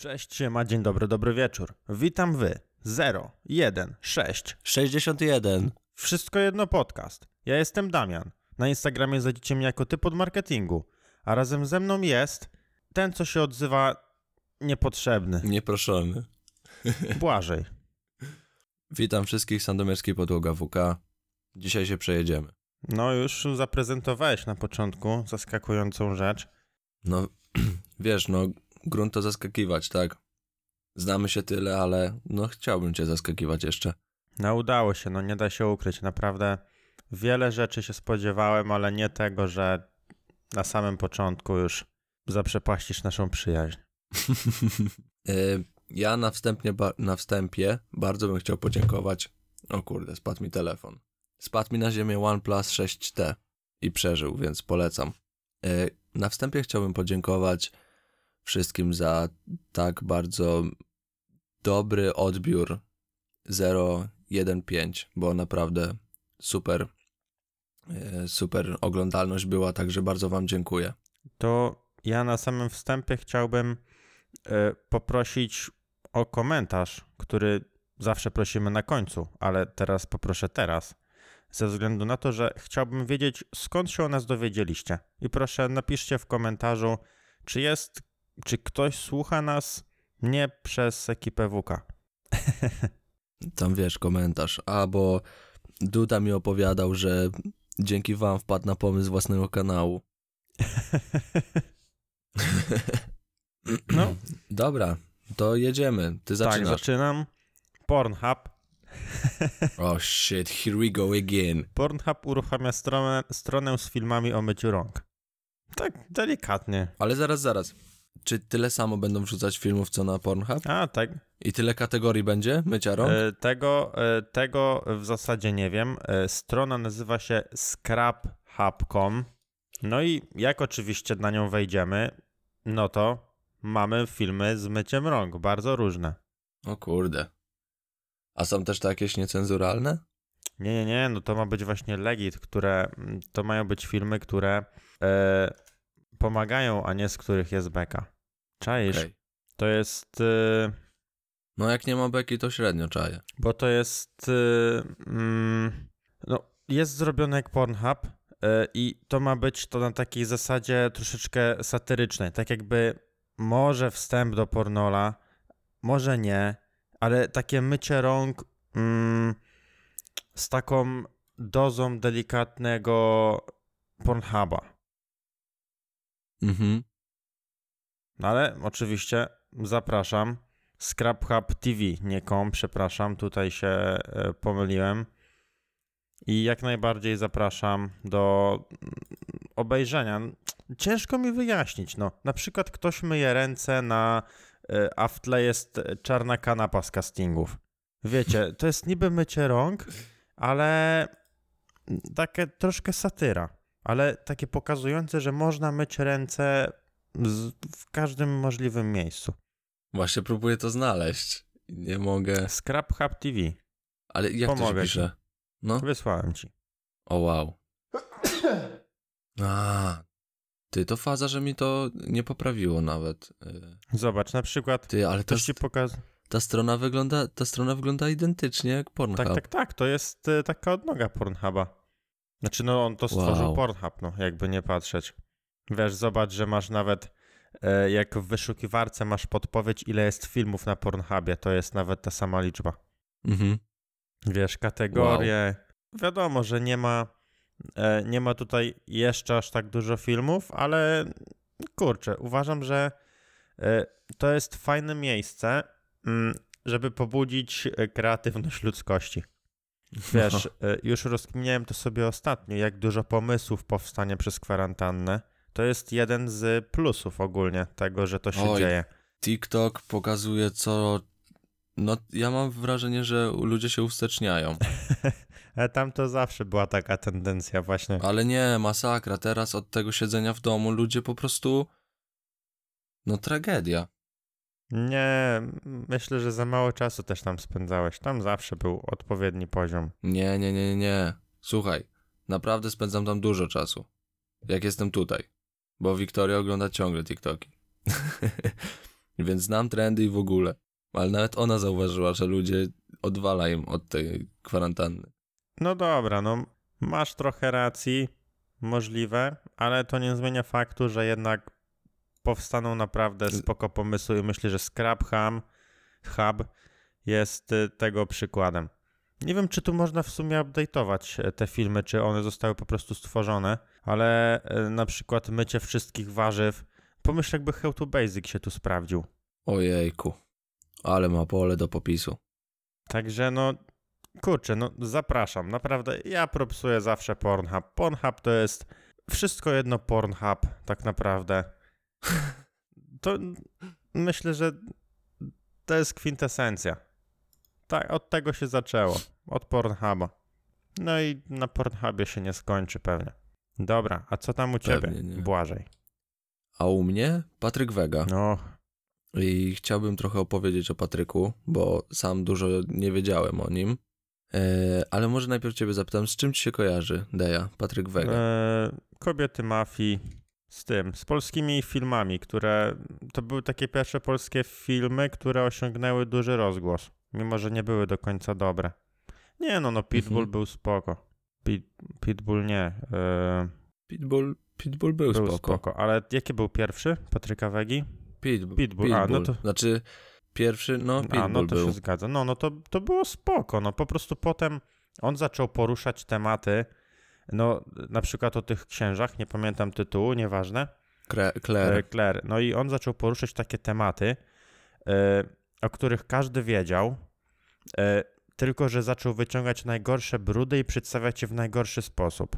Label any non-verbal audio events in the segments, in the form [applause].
Cześć, siema, dzień dobry, dobry wieczór. Witam wy. 0, 1, 6. 61. Wszystko jedno podcast. Ja jestem Damian. Na Instagramie znajdziecie mnie jako typ od marketingu. A razem ze mną jest ten, co się odzywa niepotrzebny. Nieproszony. Błażej. [laughs] Witam wszystkich, Sandomierskiej Podłoga WK. Dzisiaj się przejedziemy. No już zaprezentowałeś na początku zaskakującą rzecz. No, [clears throat] wiesz, no, grunt to zaskakiwać, tak? Znamy się tyle, ale no chciałbym cię zaskakiwać jeszcze. No udało się, no nie da się ukryć. Naprawdę wiele rzeczy się spodziewałem, ale nie tego, że na samym początku już zaprzepaścisz naszą przyjaźń. Y, [laughs] ja na, wstępnie, na wstępie bardzo bym chciał podziękować. O kurde, spadł mi telefon. Spadł mi na ziemię OnePlus 6T i przeżył, więc polecam. Y, Na wstępie chciałbym podziękować wszystkim za tak bardzo dobry odbiór 015, bo naprawdę super, y, super oglądalność była, także bardzo Wam dziękuję. To ja na samym wstępie chciałbym e, poprosić o komentarz, który zawsze prosimy na końcu, ale teraz poproszę teraz. Ze względu na to, że chciałbym wiedzieć, skąd się o nas dowiedzieliście. I proszę, napiszcie w komentarzu, czy jest, czy ktoś słucha nas nie przez ekipę WK. [laughs] Tam wiesz, komentarz. Albo Duda mi opowiadał, że dzięki wam wpadł na pomysł własnego kanału. [laughs] No. [laughs] Dobra, to jedziemy. Ty tak, zaczynasz. zaczynam. Pornhub. oh shit, here we go again. Pornhub uruchamia stronę, stronę z filmami o myciu rąk. Tak, delikatnie. Ale zaraz, zaraz. Czy tyle samo będą wrzucać filmów co na Pornhub? A, tak. I tyle kategorii będzie mycia rąk? E, Tego, e, tego w zasadzie nie wiem. E, Strona nazywa się scraphub.com. No i jak oczywiście na nią wejdziemy, no to mamy filmy z myciem rąk, bardzo różne. O kurde. A są też to jakieś niecenzuralne? Nie, nie, nie, no to ma być właśnie legit, które to mają być filmy, które e, pomagają, a nie z których jest beka. Czaisz? Okej. To jest. E, No jak nie ma beki, to średnio czaję. Bo to jest. y, mm, no, jest zrobione jak Pornhub y, i to ma być to na takiej zasadzie troszeczkę satyrycznej. Tak jakby może wstęp do pornola, może nie, ale takie mycie rąk mm, z taką dozą delikatnego Pornhuba. Mhm. No ale oczywiście zapraszam. Scraphub TV, nie com, przepraszam, tutaj się e, pomyliłem. I jak najbardziej zapraszam do mm, obejrzenia. Ciężko mi wyjaśnić. No, na przykład ktoś myje ręce na, e, a w tle jest czarna kanapa z castingów. Wiecie, to jest niby mycie rąk, ale takie troszkę satyra. Ale takie pokazujące, że można myć ręce w każdym możliwym miejscu. Właśnie próbuję to znaleźć. Nie mogę. Scrap Hub TV. Ale jak to Pomogę się pisze? No. Wysłałem ci. O wow. A, ty, to faza, że mi to nie poprawiło nawet. Y, Zobacz, na przykład Ty, ale ktoś ci pokaz... ta strona wygląda, ta strona wygląda identycznie jak Pornhub. Tak, tak, tak, to jest y, taka odnoga Pornhuba. Znaczy, no on to stworzył Wow. Pornhub, no, jakby nie patrzeć. Wiesz, zobacz, że masz nawet, e, jak w wyszukiwarce masz podpowiedź, ile jest filmów na Pornhubie, to jest nawet ta sama liczba. Mhm. Wiesz, kategorie. Wiadomo, że nie ma, e, nie ma tutaj jeszcze aż tak dużo filmów, ale kurczę, uważam, że e, to jest fajne miejsce, mm, żeby pobudzić e, kreatywność ludzkości. Wiesz, e, już rozkminiałem to sobie ostatnio, jak dużo pomysłów powstanie przez kwarantannę. To jest jeden z plusów ogólnie tego, że to się Oj. dzieje. TikTok pokazuje co... No, ja mam wrażenie, że ludzie się usteczniają. Ale [laughs] tam to zawsze była taka tendencja właśnie. Ale nie, masakra. Teraz od tego siedzenia w domu ludzie po prostu... No tragedia. Nie, myślę, że za mało czasu też tam spędzałeś. Tam zawsze był odpowiedni poziom. Nie, nie, nie, nie. Słuchaj, naprawdę spędzam tam dużo czasu. Jak jestem tutaj. Bo Wiktoria ogląda ciągle TikToki. [laughs] więc znam trendy i w ogóle. Ale nawet ona zauważyła, że ludzie odwalają od tej kwarantanny. No dobra, no masz trochę racji, możliwe, ale to nie zmienia faktu, że jednak powstaną naprawdę spoko pomysły i myślę, że Scrap Ham, Hub jest y, tego przykładem. Nie wiem, czy tu można w sumie update'ować e, te filmy, czy one zostały po prostu stworzone, ale e, na przykład mycie wszystkich warzyw, pomyśl jakby How to Basic się tu sprawdził. Ojejku, ale ma pole do popisu. Także no, kurczę, no zapraszam, naprawdę, ja propsuję zawsze Pornhub. Pornhub to jest wszystko jedno Pornhub, tak naprawdę. To myślę, że to jest kwintesencja. Tak, od tego się zaczęło. Od Pornhuba. No i na Pornhubie się nie skończy pewnie. Dobra, a co tam u ciebie, Pewnie. Błażej? A u mnie Patryk Wega. No, I chciałbym trochę opowiedzieć o Patryku, bo sam dużo nie wiedziałem o nim. E, ale może najpierw ciebie zapytam, z czym ci się kojarzy, Deja, Patryk Wega? e, kobiety mafii z tym, z polskimi filmami, które to były takie pierwsze polskie filmy, które osiągnęły duży rozgłos, mimo że nie były do końca dobre. Nie no, no Pitbull Mhm. był spoko. Pit, Pitbull nie, e, Pitbull, Pitbull był, był spoko. spoko. Ale jaki był pierwszy Patryka Wegi? Pitbull, Pitbull, a, no to- Znaczy, pierwszy, no Pitbull A, no to był. się zgadza. No, no to, to było spoko. No po prostu potem on zaczął poruszać tematy, no na przykład o tych księżach, nie pamiętam tytułu, nieważne. Kre- E, Claire. Claire. No i on zaczął poruszać takie tematy, e, o których każdy wiedział, e, tylko że zaczął wyciągać najgorsze brudy i przedstawiać je w najgorszy sposób.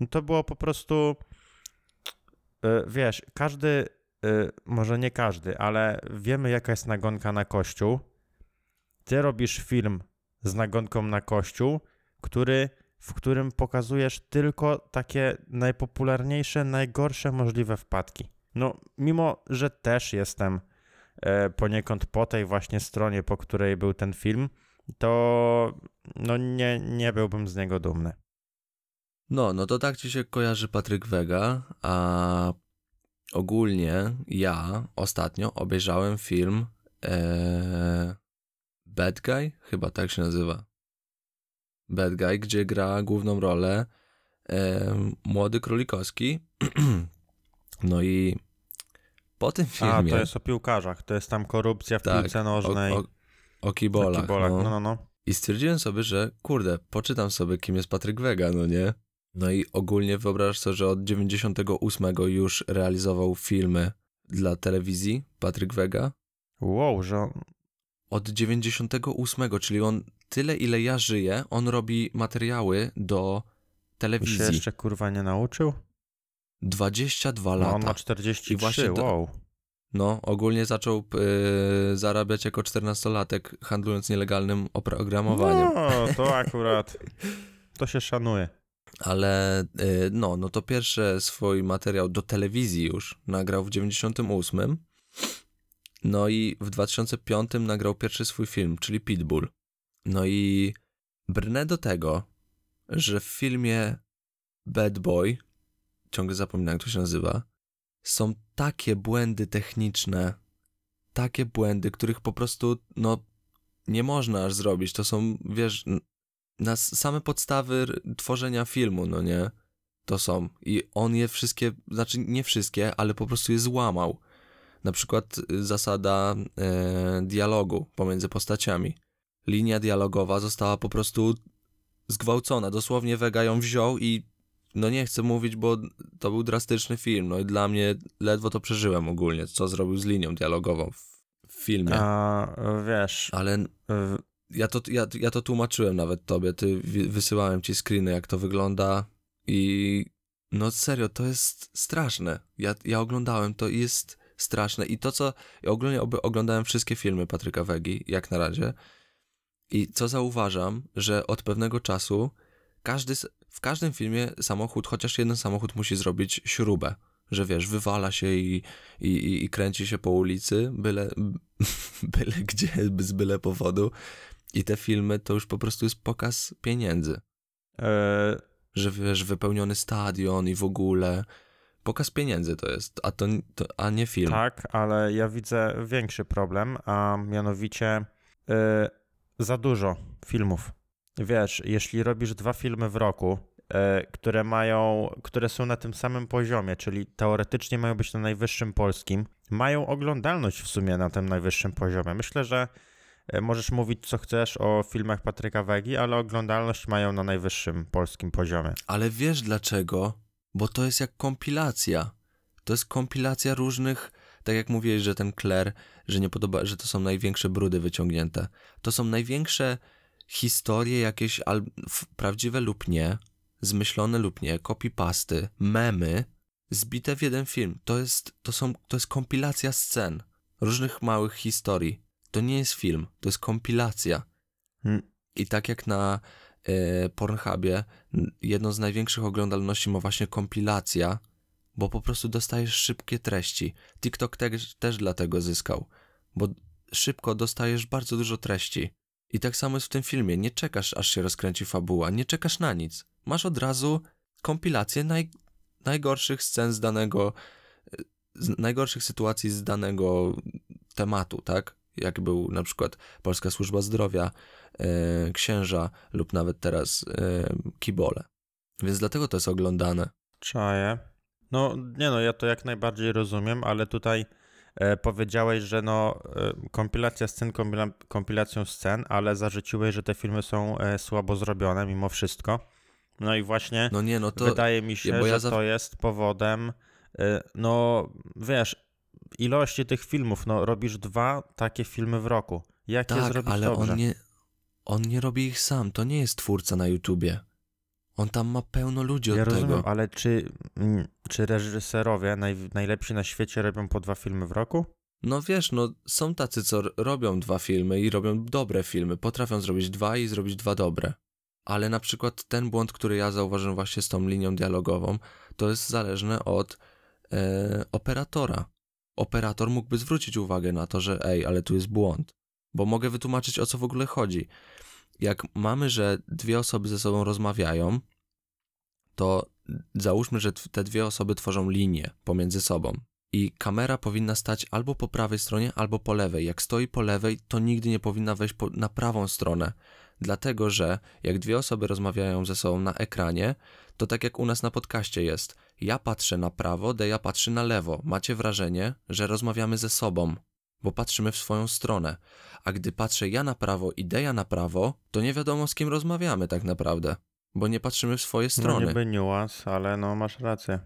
No to było po prostu, wiesz, każdy, może nie każdy, ale wiemy jaka jest nagonka na kościół. Ty robisz film z nagonką na kościół, który, w którym pokazujesz tylko takie najpopularniejsze, najgorsze możliwe wpadki. No, mimo że też jestem e, poniekąd po tej właśnie stronie, po której był ten film, to no nie, nie byłbym z niego dumny. No, no to tak ci się kojarzy Patryk Wega, a ogólnie ja ostatnio obejrzałem film e, Bad Guy, chyba tak się nazywa. Bad Guy, gdzie gra główną rolę e, młody Królikowski. [clears throat] no i po tym filmie... A, to jest o piłkarzach, to jest tam korupcja w Tak, piłce nożnej, o, o, o kibolach, o kibolach, no. no, no, no. I stwierdziłem sobie, że kurde, poczytam sobie, kim jest Patryk Wega, no nie? No i ogólnie wyobrażasz sobie, że od 98 już realizował filmy dla telewizji Patryk Wega. Wow, że on, Od 98, czyli on tyle ile ja żyję, on robi materiały do i się telewizji. jeszcze kurwa nie nauczył? 22 No, on ma lata. 43, I właśnie to- wow. No, ogólnie zaczął yy, zarabiać jako 14-latek, handlując nielegalnym oprogramowaniem. No, to akurat, to się szanuje. Ale y, no, no to pierwszy swój materiał do telewizji już nagrał w 98. No i w 2005 nagrał pierwszy swój film, czyli Pitbull. No i brnę do tego, że w filmie Bad Boy, ciągle zapominam jak to się nazywa, są takie błędy techniczne, takie błędy, których po prostu, no, nie można aż zrobić. To są, wiesz, na same podstawy tworzenia filmu, no nie? To są. I on je wszystkie, znaczy nie wszystkie, ale po prostu je złamał. Na przykład y, zasada e, dialogu pomiędzy postaciami. Linia dialogowa została po prostu zgwałcona. Dosłownie Vega ją wziął i no nie chcę mówić, bo to był drastyczny film. No i dla mnie ledwo to przeżyłem ogólnie, co zrobił z linią dialogową w, filmie. A wiesz, Ale ja to, ja, ja to tłumaczyłem nawet tobie, ty wysyłałem ci screeny, jak to wygląda i no serio, to jest straszne. Ja, ja oglądałem, to jest straszne i to, co, ja ogólnie oglądałem wszystkie filmy Patryka Wegi, jak na razie i co zauważam, że od pewnego czasu każdy, w każdym filmie samochód, chociaż jeden samochód musi zrobić śrubę, że wiesz, wywala się i, i, i, kręci się po ulicy, byle, [laughs] byle gdzie, z byle powodu. I te filmy to już po prostu jest pokaz pieniędzy. e, Że wiesz, wypełniony stadion i w ogóle. Pokaz pieniędzy to jest, a, to, to, a nie film. Tak, ale ja widzę większy problem, a mianowicie y, za dużo filmów. Wiesz, jeśli robisz dwa filmy w roku, y, które mają, które są na tym samym poziomie, czyli teoretycznie mają być na najwyższym polskim, mają oglądalność w sumie na tym najwyższym poziomie. Myślę, że y, możesz mówić co chcesz o filmach Patryka Wegi, ale oglądalność mają na najwyższym polskim poziomie. Ale wiesz dlaczego? Bo to jest jak kompilacja. To jest kompilacja różnych, tak jak mówiłeś, że ten Claire, że nie podoba, że to są największe brudy wyciągnięte. To są największe historie jakieś al, prawdziwe lub nie, zmyślone lub nie, copypasty, memy, zbite w jeden film. To jest, to są, to jest kompilacja scen, różnych małych historii. To nie jest film, to jest kompilacja. Hmm. I tak jak na e, Pornhubie jedną z największych oglądalności ma właśnie kompilacja, bo po prostu dostajesz szybkie treści. TikTok też, też dlatego zyskał, bo szybko dostajesz bardzo dużo treści. I tak samo jest w tym filmie. Nie czekasz, aż się rozkręci fabuła, nie czekasz na nic. Masz od razu kompilację naj, najgorszych scen z danego, z najgorszych sytuacji z danego tematu, tak? Jak był na przykład Polska Służba Zdrowia, e, Księża lub nawet teraz e, Kibole. Więc dlatego to jest oglądane. Czaję. No nie no, ja to jak najbardziej rozumiem, ale tutaj e, powiedziałeś, że no e, kompilacja scen kompila kompilacją scen, ale zarzuciłeś, że te filmy są e, słabo zrobione mimo wszystko. No i właśnie No nie, no to wydaje mi się, ja że za- to jest powodem, e, no wiesz, ilości tych filmów. No robisz dwa takie filmy w roku. Jak je tak, zrobić ale dobrze? on nie, on nie robi ich sam. To nie jest twórca na YouTubie. On tam ma pełno ludzi od Ja tego. rozumiem, ale czy, mm, czy reżyserowie naj, najlepsi na świecie robią po dwa filmy w roku? No wiesz, no są tacy, co robią dwa filmy i robią dobre filmy. Potrafią zrobić dwa i zrobić dwa dobre. Ale na przykład ten błąd, który ja zauważyłem właśnie z tą linią dialogową, to jest zależne od e, operatora. Operator mógłby zwrócić uwagę na to, że ej, ale tu jest błąd. Bo mogę wytłumaczyć, o co w ogóle chodzi. Jak mamy, że dwie osoby ze sobą rozmawiają, to załóżmy, że te dwie osoby tworzą linię pomiędzy sobą. I kamera powinna stać albo po prawej stronie, albo po lewej. Jak stoi po lewej, to nigdy nie powinna wejść po, na prawą stronę. Dlatego, że jak dwie osoby rozmawiają ze sobą na ekranie, to tak jak u nas na podcaście jest. Ja patrzę na prawo, Deja patrzy na lewo. Macie wrażenie, że rozmawiamy ze sobą, bo patrzymy w swoją stronę. A gdy patrzę ja na prawo i Deja na prawo, to nie wiadomo z kim rozmawiamy tak naprawdę, bo nie patrzymy w swoje strony. No niby niuans, ale no masz rację.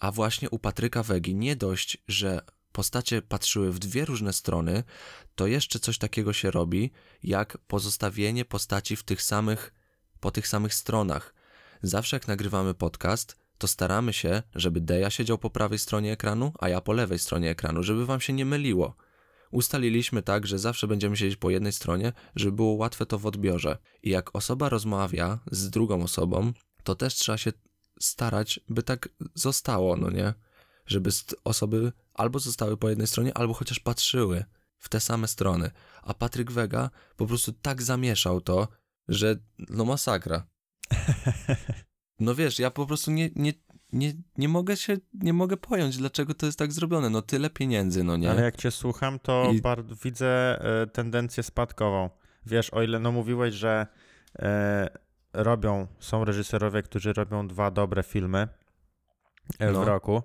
A właśnie u Patryka Wegi nie dość, że postacie patrzyły w dwie różne strony, to jeszcze coś takiego się robi, jak pozostawienie postaci w tych samych, po tych samych stronach. Zawsze jak nagrywamy podcast, to staramy się, żeby Deja siedział po prawej stronie ekranu, a ja po lewej stronie ekranu, żeby wam się nie myliło. Ustaliliśmy tak, że zawsze będziemy siedzieć po jednej stronie, żeby było łatwe to w odbiorze. I jak osoba rozmawia z drugą osobą, to też trzeba się starać, by tak zostało, no nie? Żeby osoby albo zostały po jednej stronie, albo chociaż patrzyły w te same strony. A Patryk Wega po prostu tak zamieszał to, że no masakra. [laughs] No wiesz, ja po prostu nie, nie, nie, nie mogę się, nie mogę pojąć, dlaczego to jest tak zrobione. No tyle pieniędzy, no nie? Ale jak cię słucham, to I- bardzo widzę e, tendencję spadkową. Wiesz, o ile no mówiłeś, że e, robią, są reżyserowie, którzy robią dwa dobre filmy e, w No. roku,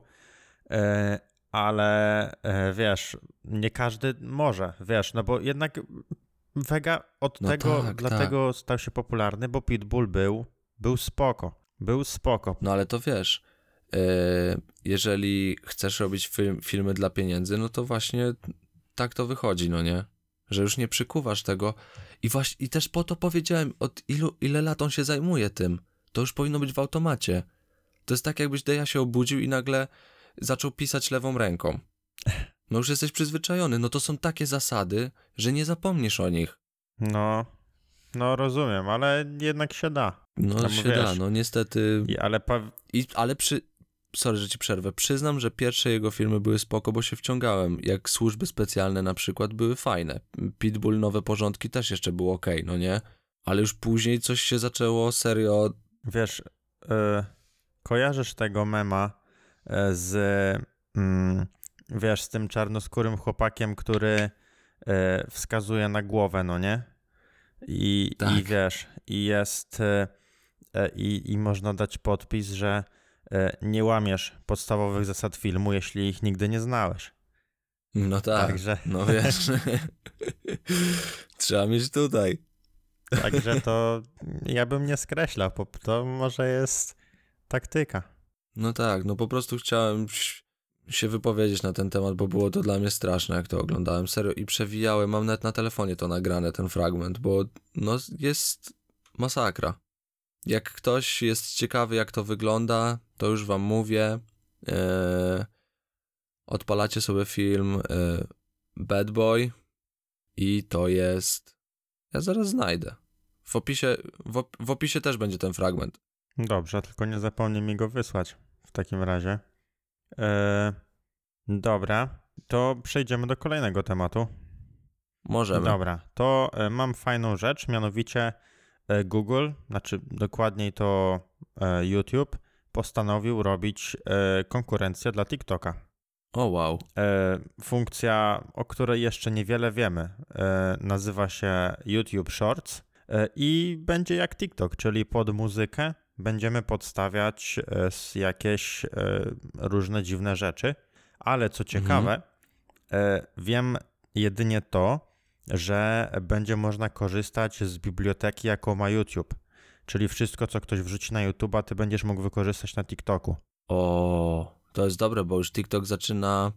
e, ale wiesz, nie każdy może, wiesz, no bo jednak Vega od No tego, tak, dlatego stał się popularny, bo Pitbull był, był spoko, był spoko. No ale to wiesz, jeżeli chcesz robić film, filmy dla pieniędzy, no to właśnie tak to wychodzi, no nie? Że już nie przykuwasz tego. I właśnie, i też po to powiedziałem, od ilu, ile lat on się zajmuje tym. To już powinno być w automacie. To jest tak, jakbyś Deja się obudził i nagle zaczął pisać lewą ręką. No już jesteś przyzwyczajony. No to są takie zasady, że nie zapomnisz o nich. No, no rozumiem, ale jednak się da. No Tam się wiesz. da, no niestety I, ale pa- I, ale przy... Sorry, że ci przerwę. Przyznam, że pierwsze jego filmy były spoko, bo się wciągałem. Jak służby specjalne na przykład były fajne. Pitbull, Nowe Porządki też jeszcze było ok, no nie? Ale już później coś się zaczęło serio... Wiesz, y, kojarzysz tego mema, e, z, mm, wiesz, z tym czarnoskórym chłopakiem, który e, wskazuje na głowę, no nie? I, Tak. i wiesz, i jest, e, e, i, i można dać podpis, że e, nie łamiesz podstawowych zasad filmu, jeśli ich nigdy nie znałeś. No tak, Także, no wiesz. [laughs] Trzeba mieć tutaj. także to [laughs] ja bym nie skreślał, bo to może jest taktyka. No tak, no po prostu chciałem się wypowiedzieć na ten temat, bo było to dla mnie straszne, jak to oglądałem. Serio i przewijałem, mam nawet na telefonie to nagrane, ten fragment, bo no jest masakra. Jak ktoś jest ciekawy, jak to wygląda, to już wam mówię. E, odpalacie sobie film e, Bad Boy i to jest... Ja zaraz znajdę. W opisie, w, op- w opisie też będzie ten fragment. Dobrze, tylko nie zapomnij mi go wysłać w takim razie. E, dobra, to przejdziemy do kolejnego tematu. Możemy. Dobra, to mam fajną rzecz, mianowicie Google, znaczy dokładniej to YouTube, postanowił robić e, konkurencję dla TikToka. O wow. E, funkcja, o której jeszcze niewiele wiemy, e, nazywa się YouTube Shorts i będzie jak TikTok, czyli pod muzykę będziemy podstawiać jakieś różne dziwne rzeczy, ale co ciekawe, e, wiem jedynie to, że będzie można korzystać z biblioteki, jaką ma YouTube. Czyli wszystko, co ktoś wrzuci na YouTube'a, ty będziesz mógł wykorzystać na TikToku. O, to jest dobre, bo już TikTok zaczyna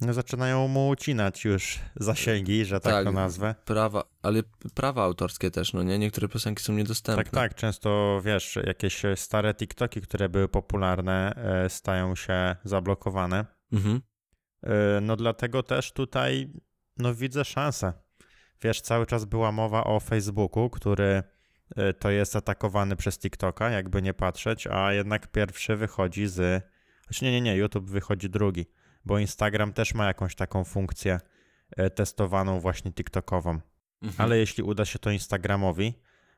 No, zaczynają mu ucinać już zasięgi, że tak, Tak. to nazwę. prawa, ale prawa autorskie też, no nie? Niektóre piosenki są niedostępne. Tak, tak. Często wiesz, jakieś stare TikToki, które były popularne, e, stają się zablokowane. Mhm. E, No dlatego też tutaj no widzę szansę. Wiesz, cały czas była mowa o Facebooku, który to jest atakowany przez TikToka, jakby nie patrzeć, a jednak pierwszy wychodzi z. Znaczy nie, nie, nie, YouTube wychodzi drugi, bo Instagram też ma jakąś taką funkcję e, testowaną właśnie TikTokową. Mhm. Ale jeśli uda się to Instagramowi,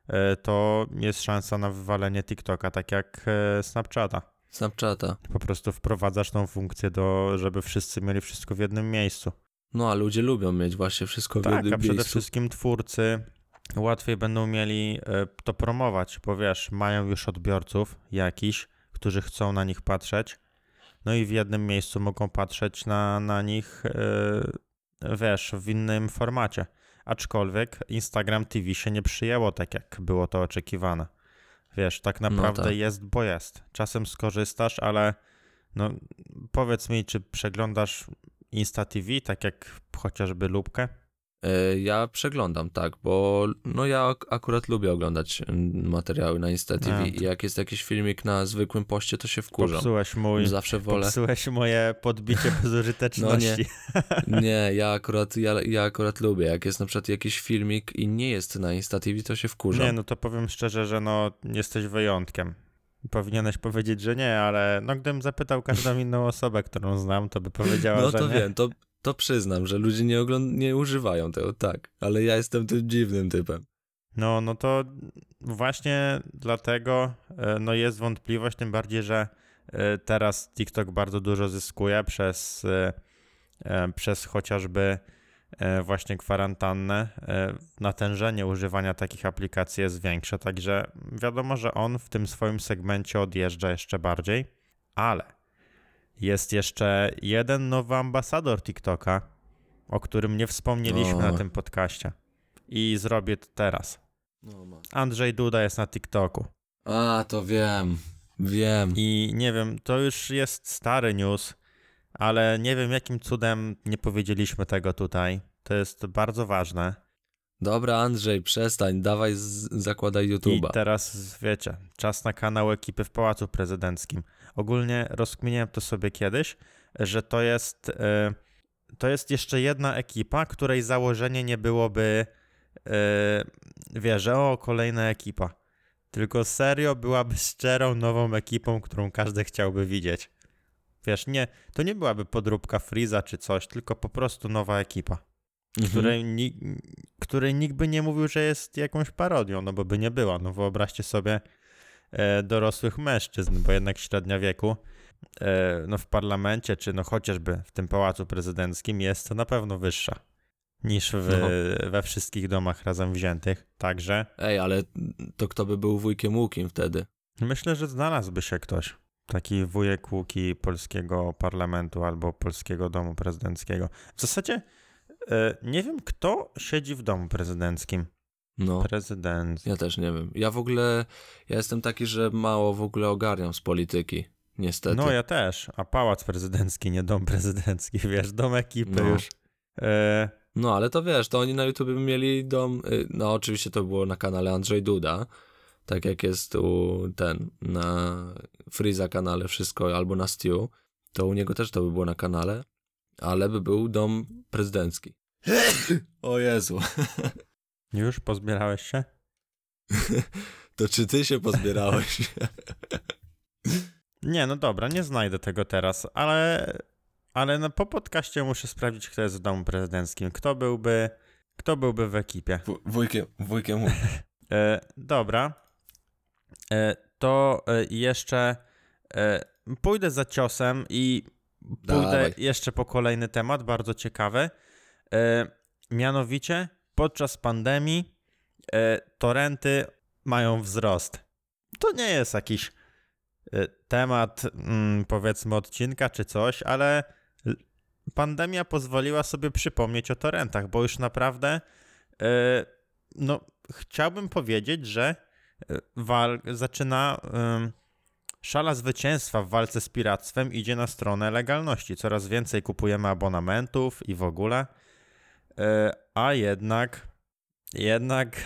e, to jest szansa na wywalenie TikToka, tak jak e, Snapchata. Snapchata. Po prostu wprowadzasz tą funkcję, do, żeby wszyscy mieli wszystko w jednym miejscu. No a ludzie lubią mieć właśnie wszystko w Tak, jednym a przede miejscu. wszystkim twórcy łatwiej będą mieli e, to promować, bo wiesz, mają już odbiorców jakiś, którzy chcą na nich patrzeć, no i w jednym miejscu mogą patrzeć na, na nich, e, wiesz, w innym formacie. Aczkolwiek Instagram TV się nie przyjęło tak, jak było to oczekiwane. Wiesz, tak No naprawdę tak. jest, bo jest. Czasem skorzystasz, ale no powiedz mi, czy przeglądasz Insta TV, tak jak chociażby lubkę? E, Ja przeglądam, tak, bo no ja ak- akurat lubię oglądać mm, materiały na Insta TV A. i jak jest jakiś filmik na zwykłym poście, to się wkurzam. Popsułeś mój, Zawsze wolę. popsułeś moje podbicie bezużyteczności. [laughs] Nie, ja akurat, ja, ja akurat lubię. Jak jest na przykład jakiś filmik i nie jest na Insta TV, to się wkurzam. Nie, no to powiem szczerze, że no jesteś wyjątkiem. Powinieneś powiedzieć, że nie, ale no gdybym zapytał każdą inną osobę, którą znam, to by powiedziała, No że to nie. wiem, to, to przyznam, że ludzie nie, ogląd- nie używają tego, tak. Ale ja jestem tym dziwnym typem. No, no to właśnie dlatego e, no jest wątpliwość, tym bardziej, że e, teraz TikTok bardzo dużo zyskuje przez, e, przez chociażby właśnie kwarantannę. Natężenie używania takich aplikacji jest większe, także wiadomo, że on w tym swoim segmencie odjeżdża jeszcze bardziej, ale jest jeszcze jeden nowy ambasador TikToka, o którym nie wspomnieliśmy O. na tym podcaście. I zrobię to teraz. No, Andrzej Duda jest na TikToku. A, to wiem. Wiem. I nie wiem, to już jest stary news, ale nie wiem jakim cudem nie powiedzieliśmy tego tutaj. To jest bardzo ważne. Dobra, Andrzej, przestań, dawaj, zakładaj I YouTube'a. teraz wiecie, czas na kanał ekipy w Pałacu Prezydenckim. Ogólnie rozkminiałem to sobie kiedyś, że to jest, e, to jest jeszcze jedna ekipa, której założenie nie byłoby, wiesz, że o, kolejna ekipa. Tylko serio byłaby szczerą, nową ekipą, którą każdy chciałby widzieć. Wiesz, nie, to nie byłaby podróbka Freeza czy coś, tylko po prostu nowa ekipa Mhm. której, ni- której nikt by nie mówił, że jest jakąś parodią, no bo by nie była. No wyobraźcie sobie e, dorosłych mężczyzn, bo jednak średnia wieku e, no w parlamencie, czy no chociażby w tym pałacu prezydenckim jest to na pewno wyższa niż w, No. we wszystkich domach razem wziętych. Także Ej, ale to kto by był wujkiem Łukim wtedy? myślę, że znalazłby się ktoś. Taki wujek Łuki polskiego parlamentu albo polskiego domu prezydenckiego. W zasadzie nie wiem, kto siedzi w domu prezydenckim. No, Prezydent. ja też nie wiem. Ja w ogóle, ja jestem taki, że mało w ogóle ogarniam z polityki. Niestety. No ja też, a pałac prezydencki, nie dom prezydencki, [laughs] wiesz, dom ekipy No. już. E, No, ale to wiesz, to oni na YouTube by mieli dom. y, No, oczywiście to było na kanale Andrzej Duda. Tak jak jest u ten na Freeza kanale wszystko albo na Stew, to u niego też to by było na kanale, ale by był dom prezydencki. O Jezu. już pozbierałeś się? To czy ty się pozbierałeś? [laughs] Nie, no dobra, nie znajdę tego teraz, ale, ale no po podcaście muszę sprawdzić, kto jest w domu prezydenckim. Kto byłby, kto byłby w ekipie. wujkiem, wujkiem. [laughs] E, dobra. E, to e, jeszcze e, pójdę za ciosem i pójdę Dawaj. jeszcze po kolejny temat, bardzo ciekawy. E, mianowicie podczas pandemii e, torenty mają wzrost. To nie jest jakiś e, temat, mm, powiedzmy, odcinka czy coś, ale pandemia pozwoliła sobie przypomnieć o torrentach, bo już naprawdę no, chciałbym powiedzieć, że wal zaczyna szala zwycięstwa w walce z piractwem idzie na stronę legalności. Coraz więcej kupujemy abonamentów i w ogóle. E, a jednak, jednak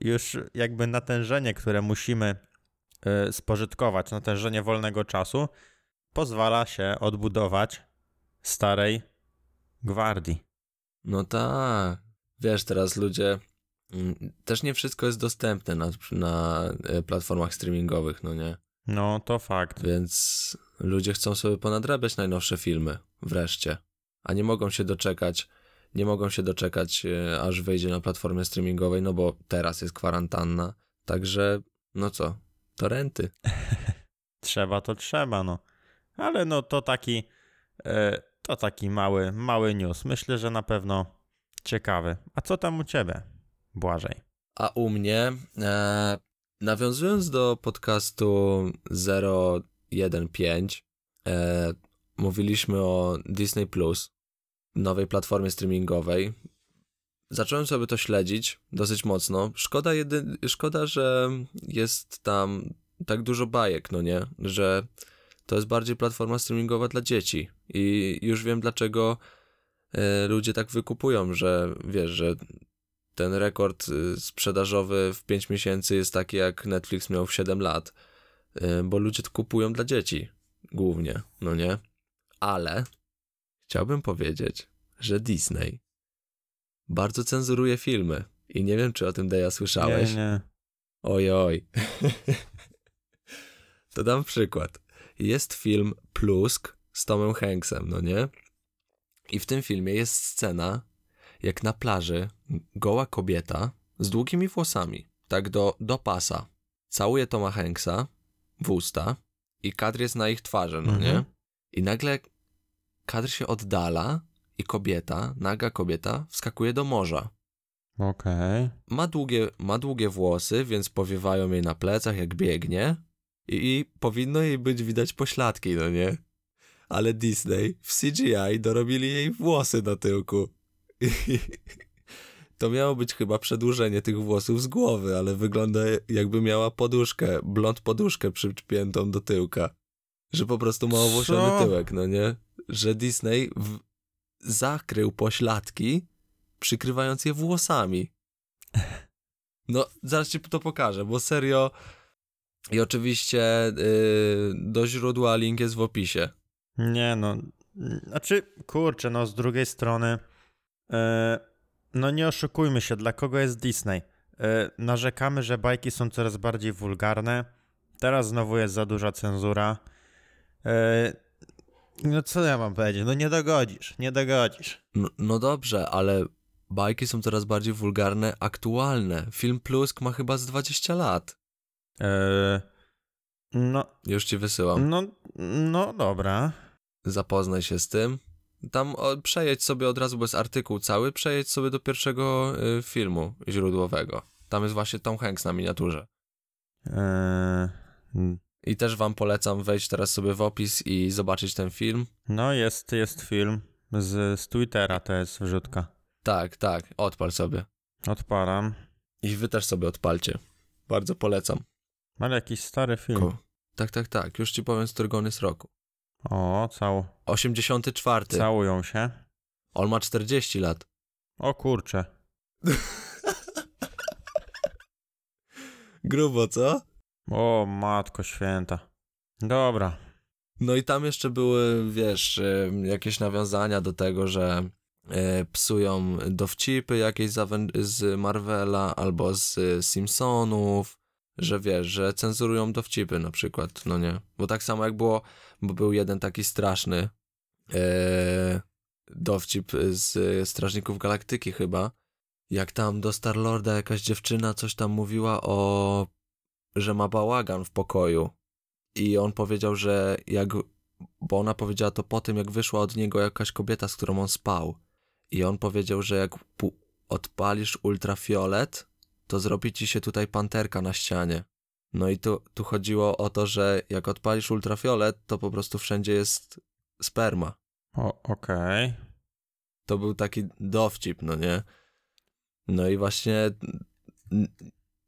już jakby natężenie, które musimy e, spożytkować, natężenie wolnego czasu, pozwala się odbudować starej gwardii. No tak. Wiesz, teraz ludzie. mm, Też nie wszystko jest dostępne na, na e, platformach streamingowych, no nie? No, to fakt. Więc ludzie chcą sobie ponadrabiać najnowsze filmy, wreszcie. A nie mogą się doczekać, nie mogą się doczekać, e, aż wyjdzie na platformie streamingowej, no bo teraz jest kwarantanna. Także, no co, to renty. [laughs] Trzeba to trzeba, no. Ale no to taki, e, to taki mały, mały news. Myślę, że na pewno ciekawy. A co tam u ciebie, Błażej? A u mnie, e, nawiązując do podcastu 015, e, mówiliśmy o Disney Plus, nowej platformie streamingowej. Zacząłem sobie to śledzić dosyć mocno. Szkoda, jedy, szkoda, że jest tam tak dużo bajek, no nie? Że to jest bardziej platforma streamingowa dla dzieci. I już wiem, dlaczego e, ludzie tak wykupują, że wiesz, że ten rekord y, sprzedażowy w 5 miesięcy jest taki, jak Netflix miał w 7 lat, y, bo ludzie to kupują dla dzieci głównie, no nie? Ale chciałbym powiedzieć, że Disney bardzo cenzuruje filmy i nie wiem, czy o tym Deja słyszałeś. Nie, nie. Oj, oj. [laughs] to dam przykład. Jest film Plusk z Tomem Hanksem, no nie? I w tym filmie jest scena, jak na plaży goła kobieta z długimi włosami, tak do, do pasa, całuje Toma Hanksa w usta i kadr jest na ich twarzy, no nie? Mhm. I nagle kadr się oddala i kobieta, naga kobieta, wskakuje do morza. Okej. Ma długie, ma długie włosy, więc powiewają jej na plecach, jak biegnie. I, I powinno jej być widać pośladki, no nie? Ale Disney w CGI dorobili jej włosy na tyłku. I [laughs] to miało być chyba przedłużenie tych włosów z głowy, ale wygląda jakby miała poduszkę, blond poduszkę przypiętą do tyłka. Że po prostu ma owłosiony Co? tyłek, no nie? Że Disney w... zakrył pośladki, przykrywając je włosami. [laughs] No, zaraz ci to pokażę, bo serio. I oczywiście yy, do źródła link jest w opisie. Nie no. Znaczy, kurczę, no z drugiej strony, e, no nie oszukujmy się, dla kogo jest Disney? E, narzekamy, że bajki są coraz bardziej wulgarne. Teraz znowu jest za duża cenzura. E, no co ja mam powiedzieć? No nie dogodzisz, nie dogodzisz. No, no dobrze, ale bajki są coraz bardziej wulgarne, aktualne. Film Plusk ma chyba z 20 lat. E, No, Już ci wysyłam. no, no dobra. Zapoznaj się z tym. Tam o, przejedź sobie od razu, bo jest artykuł cały, przejedź sobie do pierwszego y, filmu źródłowego. Tam jest właśnie Tom Hanks na miniaturze. Eee, I też wam polecam wejść teraz sobie w opis i zobaczyć ten film. no, jest, jest film z, z Twittera, to jest wrzutka. Tak, tak, odpal sobie. Odpalam. I wy też sobie odpalcie. Bardzo polecam. Ale jakiś stary film. Tak, tak, tak. Już ci powiem, z którego on jest roku. O, cał, 84. całują się. On ma 40 lat. O kurcze. [laughs] Grubo, co? O, matko święta. Dobra. No i tam jeszcze były, wiesz, y, jakieś nawiązania do tego, że y, psują dowcipy jakieś z, Marvela albo z y, Simpsonów, że wiesz, że cenzurują dowcipy na przykład, no nie? Bo tak samo jak było, bo był jeden taki straszny e, dowcip z Strażników Galaktyki chyba, jak tam do Starlorda jakaś dziewczyna coś tam mówiła o, że ma bałagan w pokoju i on powiedział, że jak, bo ona powiedziała to po tym, jak wyszła od niego jakaś kobieta, z którą on spał i on powiedział, że jak odpalisz ultrafiolet, to zrobi ci się tutaj panterka na ścianie. No i tu, tu chodziło o to, że jak odpalisz ultrafiolet, to po prostu wszędzie jest sperma. O, okej. To był taki dowcip, no nie? No i właśnie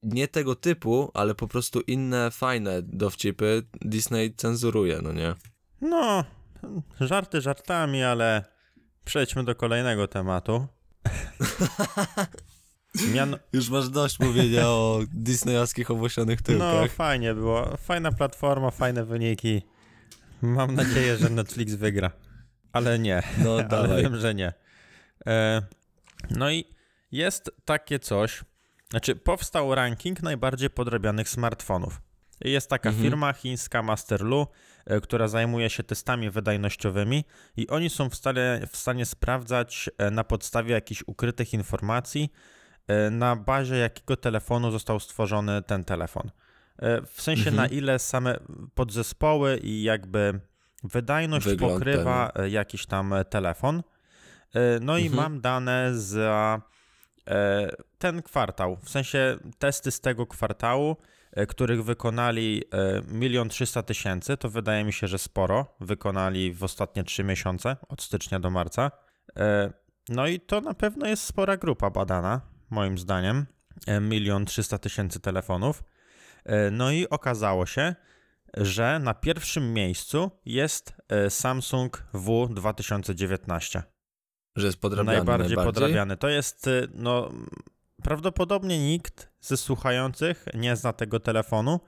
nie tego typu, ale po prostu inne fajne dowcipy Disney cenzuruje, no nie? No, żarty żartami, ale przejdźmy do kolejnego tematu. [laughs] Mian... Już masz dość mówienia o disneyowskich owłosionych No, tyłkach. fajnie było. Fajna platforma, fajne wyniki. Mam nadzieję, że Netflix wygra. Ale nie. No, [laughs] Ale dawaj. wiem, że nie. E, no i jest takie coś, znaczy powstał ranking najbardziej podrabianych smartfonów. Jest taka Mhm. firma chińska Masterlu, e, która zajmuje się testami wydajnościowymi i oni są w stanie, w stanie sprawdzać e, na podstawie jakichś ukrytych informacji, e, na bazie jakiego telefonu został stworzony ten telefon. W sensie Mhm. na ile same podzespoły i jakby wydajność Wygląd pokrywa e, jakiś tam telefon. No i Mhm. mam dane za ten kwartał, w sensie testy z tego kwartału, e, których wykonali e, milion trzysta tysięcy, to wydaje mi się, że sporo wykonali w ostatnie trzy miesiące, od stycznia do marca. E, No i to na pewno jest spora grupa badana, moim zdaniem. E, Milion trzysta tysięcy telefonów. E, No i okazało się, że na pierwszym miejscu jest e, Samsung W2019. Że jest podrabiany Najbardziej, najbardziej. podrabiany. To jest, y, no, prawdopodobnie nikt ze słuchających nie zna tego telefonu,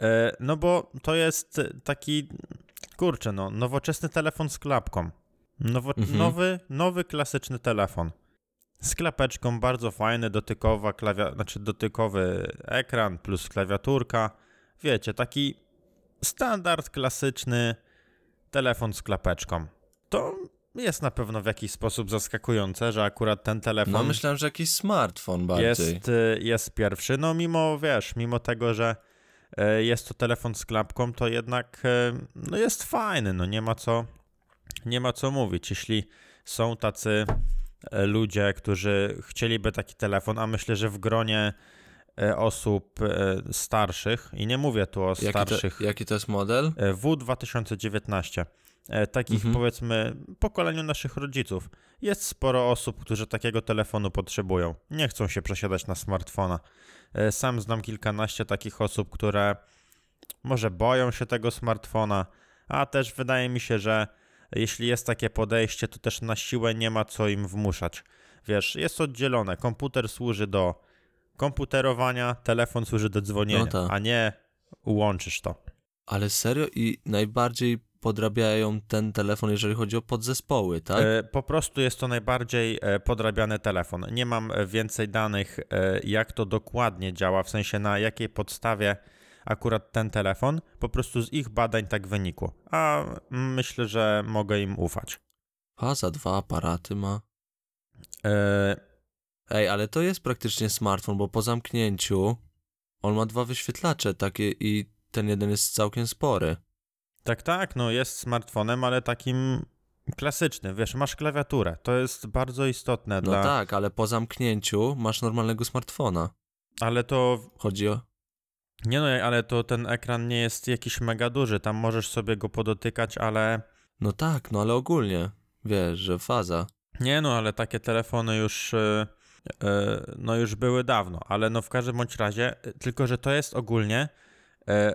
e, no bo to jest taki, kurczę, no, nowoczesny telefon z klapką. Nowo, Mhm. nowy, nowy, klasyczny telefon. Z klapeczką, bardzo fajny, dotykowa klawia, znaczy dotykowy ekran plus klawiaturka. Wiecie, taki standard, klasyczny telefon z klapeczką. To jest na pewno w jakiś sposób zaskakujące, że akurat ten telefon No myślałem, że jakiś smartfon bardziej. jest, y, jest pierwszy. No mimo, wiesz, mimo tego, że e, jest to telefon z klapką, to jednak e, no jest fajny, no nie ma co, nie ma co mówić. Jeśli są tacy ludzie, którzy chcieliby taki telefon, a myślę, że w gronie osób starszych, i nie mówię tu o Jaki to, starszych jaki to jest model? E, W2019. E, Takich Mhm. powiedzmy pokoleniu naszych rodziców. Jest sporo osób, którzy takiego telefonu potrzebują. Nie chcą się przesiadać na smartfona. E, Sam znam kilkanaście takich osób, które może boją się tego smartfona, a też wydaje mi się, że jeśli jest takie podejście, to też na siłę nie ma co im wmuszać. Wiesz, jest oddzielone. Komputer służy do komputerowania, telefon służy do dzwonienia, No tak. a nie łączysz to. Ale serio i najbardziej podrabiają ten telefon, jeżeli chodzi o podzespoły, tak? E, Po prostu jest to najbardziej e, podrabiany telefon. Nie mam e, więcej danych, jak to dokładnie działa, w sensie na jakiej podstawie akurat ten telefon. Po prostu z ich badań tak wynikło. A myślę, że mogę im ufać. A za dwa aparaty ma. E, Ej, ale to jest praktycznie smartfon, bo po zamknięciu on ma dwa wyświetlacze takie i ten jeden jest całkiem spory. Tak, tak, no jest smartfonem, ale takim klasycznym, wiesz, masz klawiaturę, to jest bardzo istotne No dla... tak, ale po zamknięciu masz normalnego smartfona. Ale to, Chodzi o... nie no, ale to ten ekran nie jest jakiś mega duży, tam możesz sobie go podotykać, ale... No tak, no ale ogólnie, wiesz, że faza. Nie no, ale takie telefony już, e, e, no już były dawno, ale no w każdym bądź razie, e, tylko że to jest ogólnie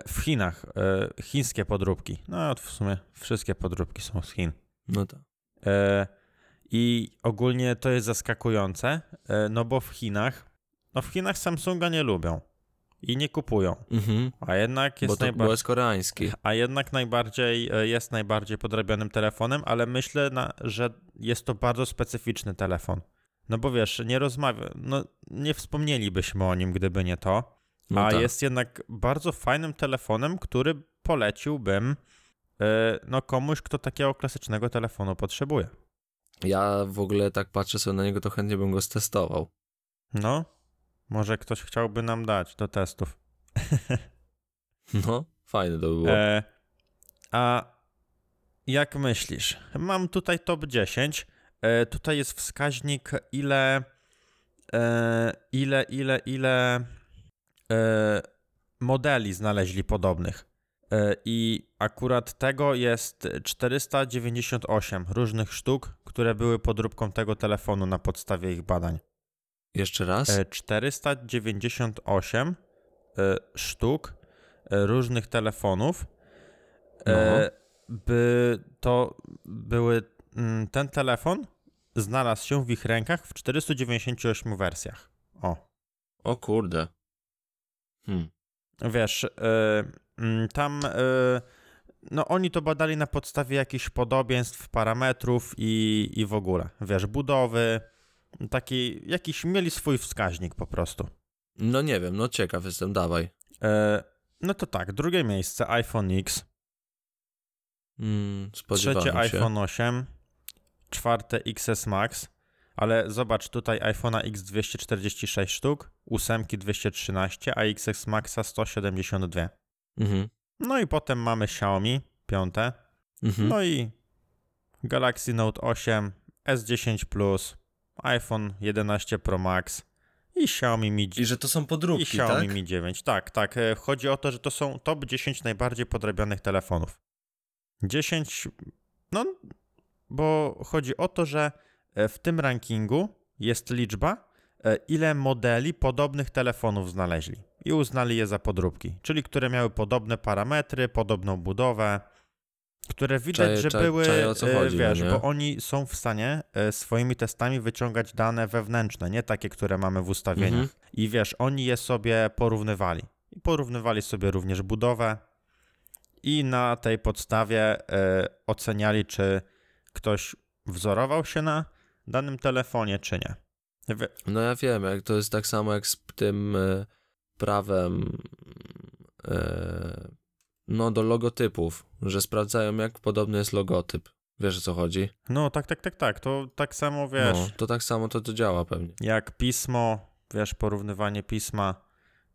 w Chinach, e, chińskie podróbki. No w sumie wszystkie podróbki są z Chin. No tak. E, I ogólnie to jest zaskakujące, e, no bo w Chinach, no w Chinach Samsunga nie lubią i nie kupują, Mhm. a jednak jest, to najba- było jest koreański. a jednak najbardziej, e, jest najbardziej podrabianym telefonem, ale myślę, na, że jest to bardzo specyficzny telefon. No bo wiesz, nie rozmawia, no nie wspomnielibyśmy o nim, gdyby nie to, No a tak. jest jednak bardzo fajnym telefonem, który poleciłbym e, no komuś, kto takiego klasycznego telefonu potrzebuje. Ja w ogóle tak patrzę sobie na niego, to chętnie bym go stestował. No, może ktoś chciałby nam dać do testów. [laughs] No, fajne to by było. E, a jak myślisz? Mam tutaj top 10. E, tutaj jest wskaźnik, ile, e, ile, ile, ile modeli znaleźli podobnych. E, I akurat tego jest 498 różnych sztuk, które były podróbką tego telefonu na podstawie ich badań. Jeszcze raz? E, 498 e, sztuk e, różnych telefonów. E, by to były. mm, Ten telefon znalazł się w ich rękach w 498 wersjach. O, O kurde. Hmm. wiesz, e, mm, tam. e, No, oni to badali na podstawie jakichś podobieństw, parametrów i, i w ogóle. Wiesz, budowy. Taki, jakiś mieli swój wskaźnik po prostu. No nie wiem, no ciekaw jestem, dawaj. E, no to tak, drugie miejsce iPhone X, Mm, trzecie się. iPhone 8, czwarte XS Max, ale zobacz tutaj iPhone'a X 246 sztuk, ósemki 213, a XS Maxa 172. Mhm. No i potem mamy Xiaomi, piąte, Mhm. no i Galaxy Note 8, S10 Plus, iPhone 11 Pro Max i Xiaomi Mi I że to są I podróbki, Xiaomi tak? Mi 9. Tak, tak. E, Chodzi o to, że to są top 10 najbardziej podrabianych telefonów. 10, no, bo chodzi o to, że w tym rankingu jest liczba, e, ile modeli podobnych telefonów znaleźli i uznali je za podróbki, czyli które miały podobne parametry, podobną budowę, które widać, Czaję- że cza- były, czaję, o co e, chodzi, no wiesz, nie? bo oni są w stanie e, swoimi testami wyciągać dane wewnętrzne, nie takie, które mamy w ustawieniach. Mhm. I wiesz, oni je sobie porównywali. I porównywali sobie również budowę i na tej podstawie e, oceniali, czy ktoś wzorował się na danym telefonie, czy nie. Wie- No ja wiem, jak to jest tak samo jak z tym e, prawem e, no do logotypów, że sprawdzają jak podobny jest logotyp. Wiesz o co chodzi? No tak, tak, tak, tak. To tak samo wiesz, No, to tak samo to, to działa pewnie. jak pismo, wiesz, porównywanie pisma.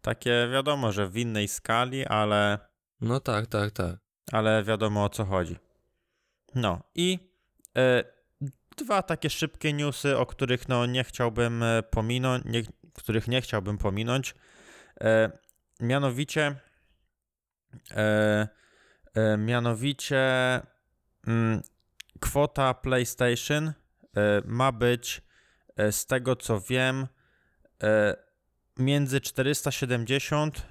Takie wiadomo, że w innej skali, ale No tak, tak, tak. ale wiadomo o co chodzi. No i e, dwa takie szybkie newsy, o których no nie chciałbym e, pominąć, nie, których nie chciałbym pominąć. E, mianowicie e, e, mianowicie mm, kwota PlayStation e, ma być e, z tego co wiem między 470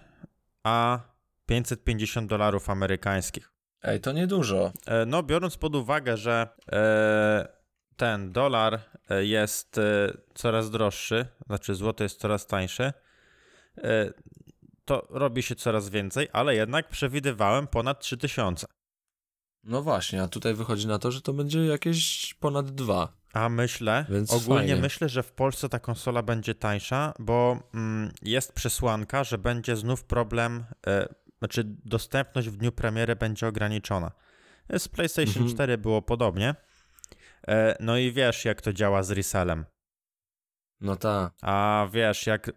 a 550 dolarów amerykańskich. Ej, to niedużo. No, biorąc pod uwagę, że e, ten dolar e, jest e, coraz droższy, znaczy złoto jest coraz tańsze, e, to robi się coraz więcej, ale jednak przewidywałem ponad 3000. No właśnie, a tutaj wychodzi na to, że to będzie jakieś ponad dwa. A myślę, Więc ogólnie fajnie. myślę, że w Polsce ta konsola będzie tańsza, bo mm, jest przesłanka, że będzie znów problem, e, znaczy dostępność w dniu premiery będzie ograniczona. Z PlayStation Mhm. 4 było podobnie. E, no i wiesz, jak to działa z resellem. No ta. A wiesz, jak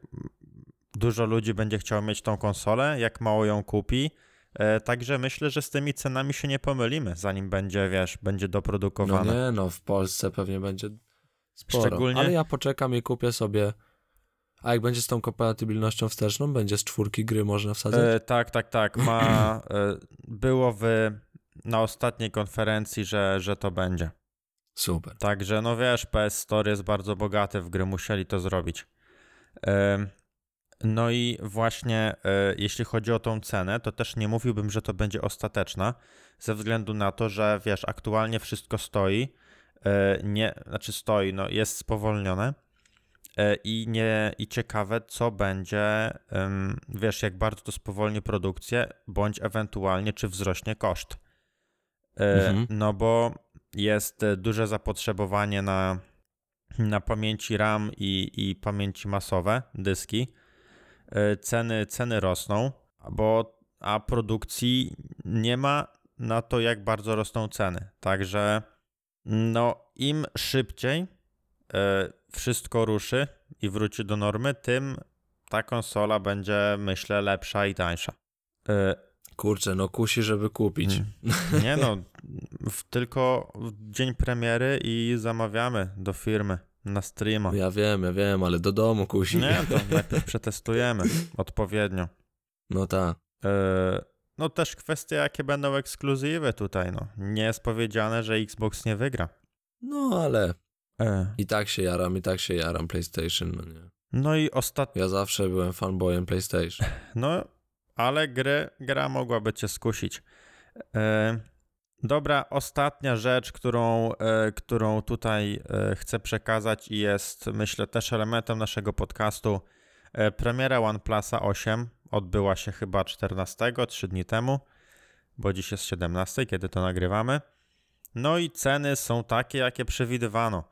dużo ludzi będzie chciało mieć tą konsolę, jak mało ją kupi, E, Także myślę, że z tymi cenami się nie pomylimy, zanim będzie, wiesz, będzie No doprodukowane. nie, no w Polsce pewnie będzie sporo. Szczególnie- Ale ja poczekam i kupię sobie. A jak będzie z tą kompatybilnością wsteczną, będzie z czwórki gry można wsadzić? E, tak, tak, tak. Ma, e, było w, na ostatniej konferencji, że, że to będzie. Super. Także, no wiesz, PS Store jest bardzo bogaty w gry, musieli to zrobić. No i właśnie, e, jeśli chodzi o tą cenę, to też nie mówiłbym, że to będzie ostateczna, ze względu na to, że wiesz, aktualnie wszystko stoi, e, nie, znaczy stoi, no jest spowolnione e, i nie, i ciekawe, co będzie, wiesz, jak bardzo to spowolni produkcję, bądź ewentualnie, czy wzrośnie koszt. Mhm. No bo jest e, duże zapotrzebowanie na, na pamięci RAM i, i pamięci masowe, dyski. E, Ceny, ceny rosną, bo, a produkcji nie ma na to, jak bardzo rosną ceny. Także no, im szybciej e, wszystko ruszy i wróci do normy, tym ta konsola będzie, myślę, lepsza i tańsza. Kurczę, no kusi, żeby kupić. Mm. Nie no, w, tylko w dzień premiery i zamawiamy do firmy na streama. Ja wiem, ja wiem, ale do domu kusi. Nie, to najpierw przetestujemy odpowiednio. No tak. No też kwestia, jakie będą ekskluzywy tutaj, no. Nie jest powiedziane, że Xbox nie wygra. No ale E, i tak się jaram, i tak się jaram PlayStation, no nie. No i ostatnio, Ja zawsze byłem fanboyem PlayStation. no, ale gry, gra mogłaby cię skusić. E, Dobra, ostatnia rzecz, którą, e, którą tutaj e, chcę przekazać i jest, myślę, też elementem naszego podcastu. Premiera OnePlusa 8 odbyła się chyba 14, 3 dni temu, bo dziś jest 17, kiedy to nagrywamy. No i ceny są takie, jakie przewidywano,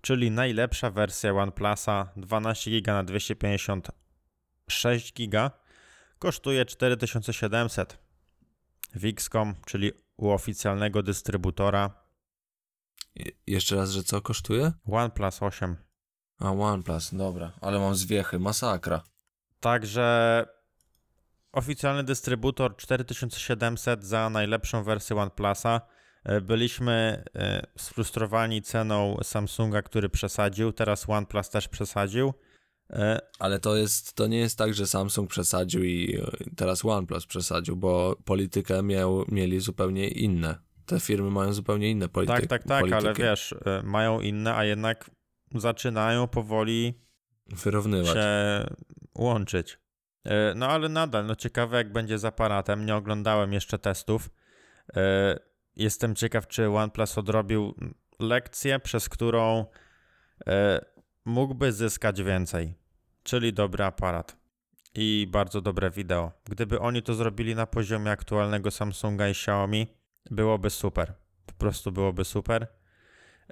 czyli najlepsza wersja OnePlusa 12 GB na 256 GB kosztuje 4700. Wixcom, czyli u oficjalnego dystrybutora Je- jeszcze raz, że co kosztuje? OnePlus 8. A OnePlus, dobra, ale mam zwiechy, masakra. Także oficjalny dystrybutor 4700 za najlepszą wersję OnePlusa. E, Byliśmy e, sfrustrowani ceną Samsunga, który przesadził. Teraz OnePlus też przesadził. E, Ale to jest, to nie jest tak, że Samsung przesadził i e, teraz OnePlus przesadził, bo politykę miał, mieli zupełnie inne. Te firmy mają zupełnie inne polityki. Tak, tak, tak, ale polityki. wiesz, e, mają inne, a jednak zaczynają powoli Wyrównywać. się łączyć. No ale nadal, no ciekawe jak będzie z aparatem. Nie oglądałem jeszcze testów. Jestem ciekaw, czy OnePlus odrobił lekcję, przez którą mógłby zyskać więcej. Czyli dobry aparat i bardzo dobre wideo. Gdyby oni to zrobili na poziomie aktualnego Samsunga i Xiaomi, byłoby super. Po prostu byłoby super.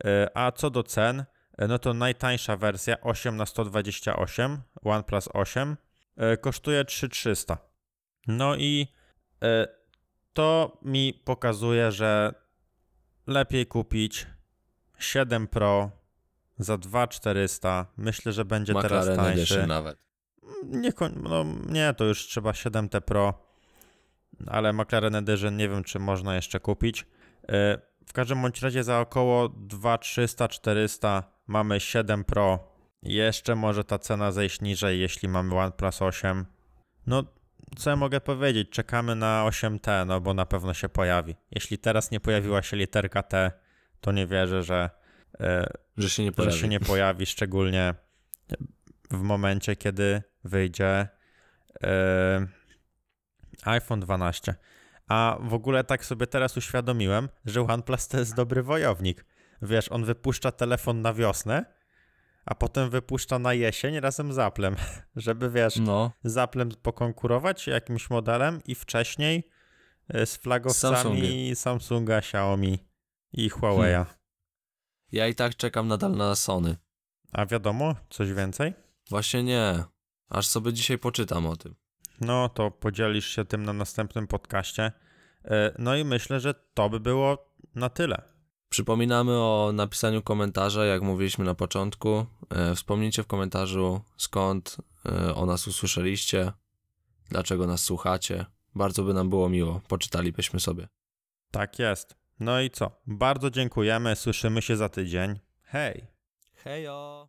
E, A co do cen, e, no to najtańsza wersja 8 na 128 OnePlus 8 e, kosztuje 3300. No i to mi pokazuje, że lepiej kupić 7 Pro za 2400. Myślę, że będzie teraz McLaren tańszy. Edition nawet. Nie, koń- no, nie, to już trzeba 7T Pro, ale McLaren Edition nie wiem, czy można jeszcze kupić. E, W każdym bądź razie za około 2300-400 mamy 7 Pro. Jeszcze może ta cena zejść niżej, jeśli mamy OnePlus 8. No, co ja mogę powiedzieć? Czekamy na 8T, no bo na pewno się pojawi. Jeśli teraz nie pojawiła się literka T, to nie wierzę, że, Że się nie że pojawi. się nie pojawi, szczególnie w momencie, kiedy wyjdzie e, iPhone 12. A w ogóle tak sobie teraz uświadomiłem, że OnePlus to jest dobry wojownik. Wiesz, on wypuszcza telefon na wiosnę, a potem wypuszcza na jesień razem z Applem, [laughs] żeby wiesz, No, z Applem pokonkurować jakimś modelem i wcześniej e, z flagowcami Samsungiem. Samsunga, Xiaomi i Huawei'a. Ja i tak czekam nadal na Sony. A wiadomo, coś więcej? Właśnie nie. Aż sobie dzisiaj poczytam o tym. No to podzielisz się tym na następnym podcaście. E, No i myślę, że to by było na tyle. Przypominamy o napisaniu komentarza, jak mówiliśmy na początku. E, Wspomnijcie w komentarzu, skąd e, o nas usłyszeliście, dlaczego nas słuchacie. Bardzo by nam było miło, poczytalibyśmy sobie. Tak jest. No i co? Bardzo dziękujemy, słyszymy się za tydzień. Hej! Hejo!